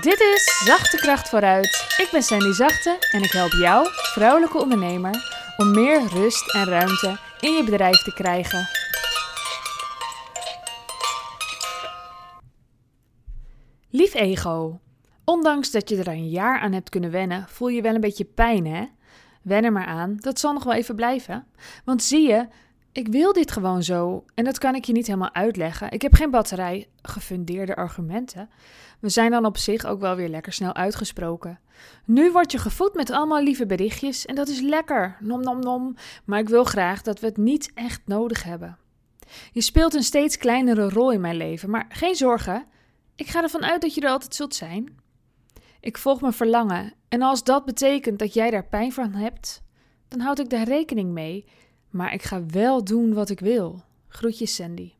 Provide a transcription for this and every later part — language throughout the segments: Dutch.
Dit is Zachte Kracht vooruit. Ik ben Sandy Zachte en ik help jou, vrouwelijke ondernemer, om meer rust en ruimte in je bedrijf te krijgen. Lief ego. Ondanks dat je er een jaar aan hebt kunnen wennen, voel je wel een beetje pijn, hè? Wen er maar aan, dat zal nog wel even blijven. Want zie je, ik wil dit gewoon zo en dat kan ik je niet helemaal uitleggen. Ik heb geen batterij gefundeerde argumenten. We zijn dan op zich ook wel weer lekker snel uitgesproken. Nu word je gevoed met allemaal lieve berichtjes en dat is lekker, nom nom nom, maar ik wil graag dat we het niet echt nodig hebben. Je speelt een steeds kleinere rol in mijn leven, maar geen zorgen, ik ga ervan uit dat je er altijd zult zijn. Ik volg mijn verlangen en als dat betekent dat jij daar pijn van hebt, dan houd ik daar rekening mee maar ik ga wel doen wat ik wil. Groetjes Sandy.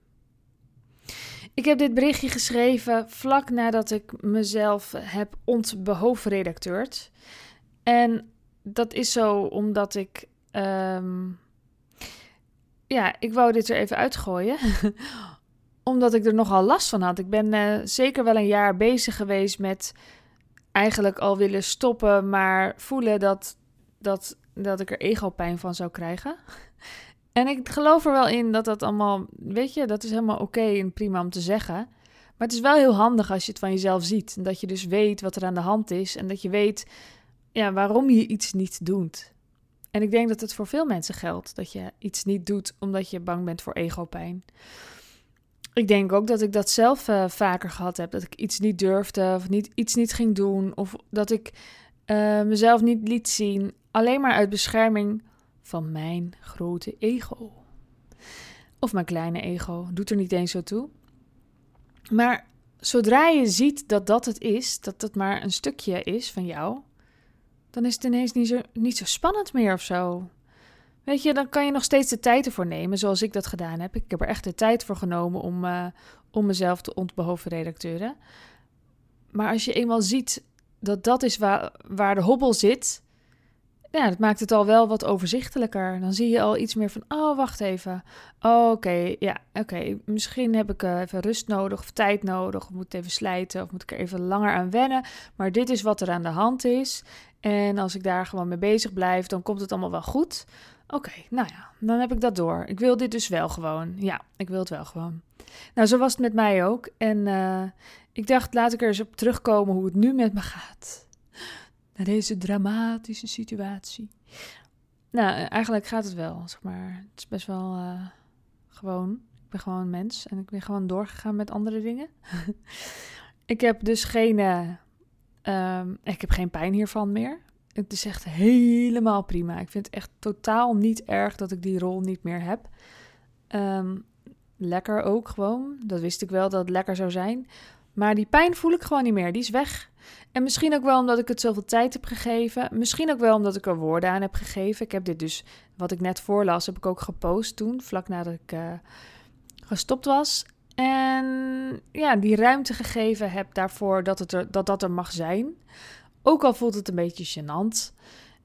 Ik heb dit berichtje geschreven vlak nadat ik mezelf heb ontbehoofdredacteurd. En dat is zo omdat ik. Ehm, ja, ik wou dit er even uitgooien. omdat ik er nogal last van had. Ik ben uh, zeker wel een jaar bezig geweest met eigenlijk al willen stoppen, maar voelen dat, dat, dat ik er ego-pijn van zou krijgen. En ik geloof er wel in dat dat allemaal, weet je, dat is helemaal oké en prima om te zeggen. Maar het is wel heel handig als je het van jezelf ziet. En dat je dus weet wat er aan de hand is. En dat je weet ja, waarom je iets niet doet. En ik denk dat het voor veel mensen geldt. Dat je iets niet doet omdat je bang bent voor egopijn. Ik denk ook dat ik dat zelf uh, vaker gehad heb. Dat ik iets niet durfde of niet, iets niet ging doen. Of dat ik uh, mezelf niet liet zien. Alleen maar uit bescherming van mijn grote ego. Of mijn kleine ego, doet er niet eens zo toe. Maar zodra je ziet dat dat het is, dat dat maar een stukje is van jou, dan is het ineens niet zo, niet zo spannend meer of zo. Weet je, dan kan je nog steeds de tijd ervoor nemen, zoals ik dat gedaan heb. Ik heb er echt de tijd voor genomen om, uh, om mezelf te ontbehoven redacteuren. Maar als je eenmaal ziet dat dat is waar, waar de hobbel zit, ja, dat maakt het al wel wat overzichtelijker. Dan zie je al iets meer van, oh, wacht even. Oh, oké, ja, oké. Misschien heb ik uh, even rust nodig of tijd nodig. Of moet even slijten of moet ik er even langer aan wennen. Maar dit is wat er aan de hand is. En als ik daar gewoon mee bezig blijf, dan komt het allemaal wel goed. Oké, nou ja, dan heb ik dat door. Ik wil dit dus wel gewoon. Ja, ik wil het wel gewoon. Nou, zo was het met mij ook. En uh, ik dacht, laat ik er eens op terugkomen hoe het nu met me gaat naar deze dramatische situatie. Nou, eigenlijk gaat het wel, zeg maar. Het is best wel uh, gewoon. Ik ben gewoon een mens en ik ben gewoon doorgegaan met andere dingen. ik heb dus geen, uh, ik heb geen pijn hiervan meer. Het is echt helemaal prima. Ik vind het echt totaal niet erg dat ik die rol niet meer heb. Um, lekker ook gewoon. Dat wist ik wel dat het lekker zou zijn. Maar die pijn voel ik gewoon niet meer. Die is weg. En misschien ook wel omdat ik het zoveel tijd heb gegeven. Misschien ook wel omdat ik er woorden aan heb gegeven. Ik heb dit dus, wat ik net voorlas, heb ik ook gepost toen, vlak nadat ik uh, gestopt was. En ja, die ruimte gegeven heb daarvoor dat, het er, dat dat er mag zijn. Ook al voelt het een beetje gênant.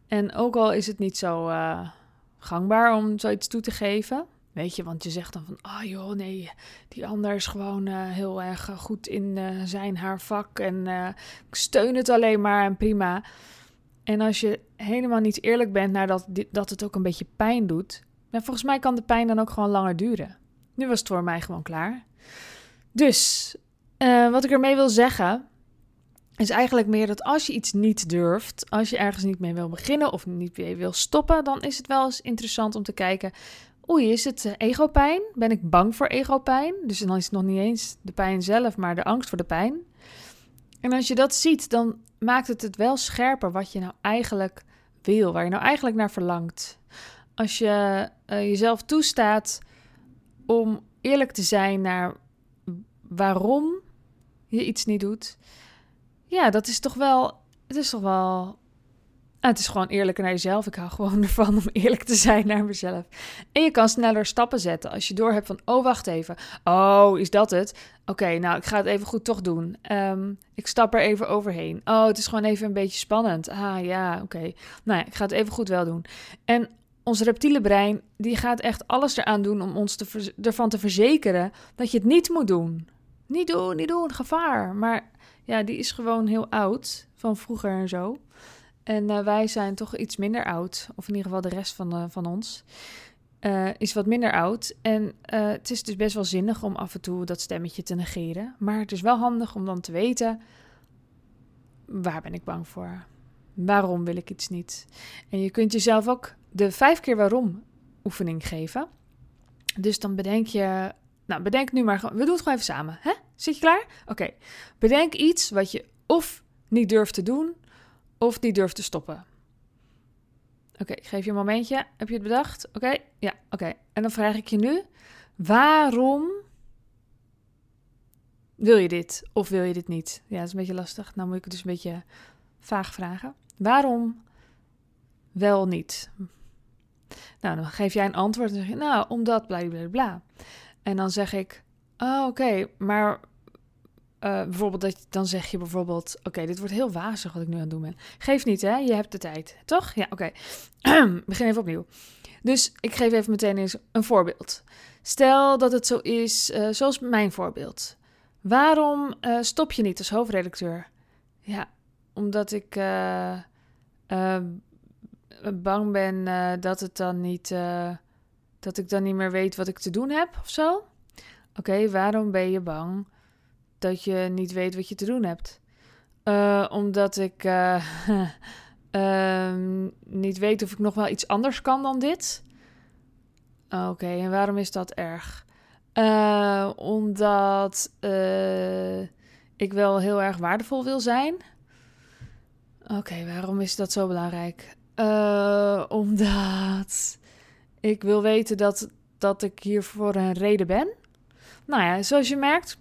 En ook al is het niet zo uh, gangbaar om zoiets toe te geven. Weet je, want je zegt dan van, oh joh, nee, die ander is gewoon uh, heel erg eh, goed in zijn, haar vak en ik steun het alleen maar en prima. En als je helemaal niet eerlijk bent naar dat, dat het ook een beetje pijn doet, maar volgens mij kan de pijn dan ook gewoon langer duren. Nu was het voor mij gewoon klaar. Dus, wat ik ermee wil zeggen, is eigenlijk meer dat als je iets niet durft, als je ergens niet mee wil beginnen of niet mee wil stoppen, dan is het wel eens interessant om te kijken oei, is het uh, egopijn? Ben ik bang voor egopijn? Dus dan is het nog niet eens de pijn zelf, maar de angst voor de pijn. En als je dat ziet, dan maakt het het wel scherper wat je nou eigenlijk wil, waar je nou eigenlijk naar verlangt. Als je uh, jezelf toestaat om eerlijk te zijn naar waarom je iets niet doet, ja, dat is toch wel, het is toch wel het is gewoon eerlijker naar jezelf. Ik hou gewoon ervan om eerlijk te zijn naar mezelf. En je kan sneller stappen zetten als je door hebt van, oh wacht even. Oh, is dat het? Oké, nou ik ga het even goed toch doen. Um, ik stap er even overheen. Oh, het is gewoon even een beetje spannend. Ah ja, oké. Nou ja, ik ga het even goed wel doen. En ons reptiele brein, die gaat echt alles eraan doen om ons te ervan te verzekeren dat je het niet moet doen. niet doen, niet doen, gevaar. Maar ja, die is gewoon heel oud, van vroeger en zo. En eh, wij zijn toch iets minder oud, of in ieder geval de rest van, van ons. Uh, is wat minder oud. En het is dus best wel zinnig om af en toe dat stemmetje te negeren. Maar het is wel handig om dan te weten: waar ben ik bang voor? Waarom wil ik iets niet? En je kunt jezelf ook de vijf keer waarom oefening geven. Dus dan bedenk je. Nou, bedenk nu maar. We doen het gewoon even samen. Hè? Zit je klaar? Oké. Bedenk iets wat je of niet durft te doen, of niet durft te stoppen. Oké, ik geef je een momentje. Heb je het bedacht? Oké, ja, oké. En dan vraag ik je nu: waarom wil je dit of wil je dit niet? Ja, dat is een beetje lastig. Nou moet ik het dus een beetje vaag vragen. Waarom wel niet? Nou, dan geef jij een antwoord en zeg je, nou, omdat bla bla bla. En dan zeg ik, oh, oké, maar uh, bijvoorbeeld dat, dan zeg je bijvoorbeeld, oké, dit wordt heel wazig wat ik nu aan het doen ben. Geef niet, hè? Je hebt de tijd, toch? Ja, oké. Begin even opnieuw. Dus ik geef even meteen eens een voorbeeld. Stel dat het zo is, uh, zoals mijn voorbeeld. Waarom uh, stop je niet als hoofdredacteur? Ja, omdat ik bang ben dat het dan niet, dat ik dan niet meer weet wat ik te doen heb of zo. Oké, waarom ben je bang? dat je niet weet wat je te doen hebt. Uh, omdat ik uh, niet weet of ik nog wel iets anders kan dan dit. Oké, en waarom is dat erg? Uh, omdat ik wel heel erg waardevol wil zijn. Oké, waarom is dat zo belangrijk? omdat ik wil weten dat, dat ik hier voor een reden ben. Nou ja, zoals je merkt,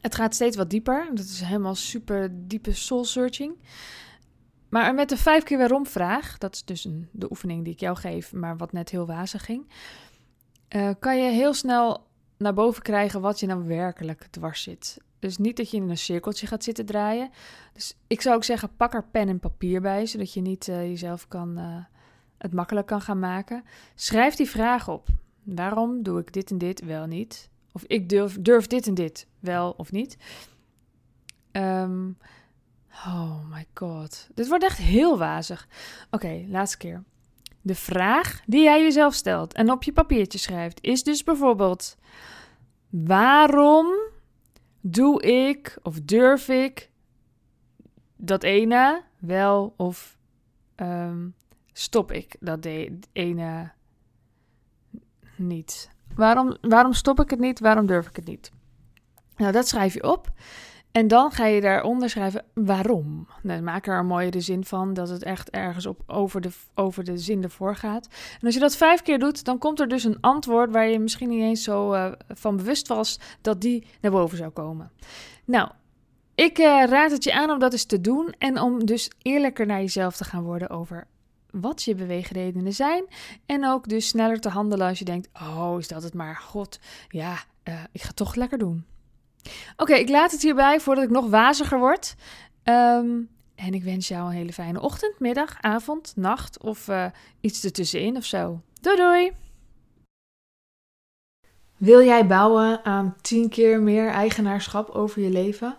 het gaat steeds wat dieper. Dat is helemaal super diepe soul searching. Maar met de vijf keer waarom vraag, dat is dus een, de oefening die ik jou geef, maar wat net heel wazig ging, uh, kan je heel snel naar boven krijgen wat je nou werkelijk dwars zit. Dus niet dat je in een cirkeltje gaat zitten draaien. Dus ik zou ook zeggen, pak er pen en papier bij, zodat je niet uh, jezelf kan, uh, het makkelijk kan gaan maken. Schrijf die vraag op. Waarom doe ik dit en dit wel niet? Of ik durf, durf dit en dit wel of niet. Um, oh my god. Dit wordt echt heel wazig. Oké, laatste keer. De vraag die jij jezelf stelt en op je papiertje schrijft is dus bijvoorbeeld: waarom doe ik of durf ik dat ene wel of um, stop ik dat ene niet? Waarom, waarom stop ik het niet? Waarom durf ik het niet? Nou, dat schrijf je op. En dan ga je daaronder schrijven waarom. Nou, maak er een mooie zin van, dat het echt ergens op over de, over de zin ervoor gaat. En als je dat vijf keer doet, dan komt er dus een antwoord waar je misschien niet eens zo uh, van bewust was dat die naar boven zou komen. Nou, ik uh, raad het je aan om dat eens te doen en om dus eerlijker naar jezelf te gaan worden over wat je beweegredenen zijn. En ook dus sneller te handelen als je denkt: oh, is dat het maar? God, ja, uh, ik ga toch lekker doen. Oké, ik laat het hierbij voordat ik nog waziger word. Um, en ik wens jou een hele fijne ochtend, middag, avond, nacht of uh, iets ertussenin of zo. Doei doei! Wil jij bouwen aan 10 keer meer eigenaarschap over je leven?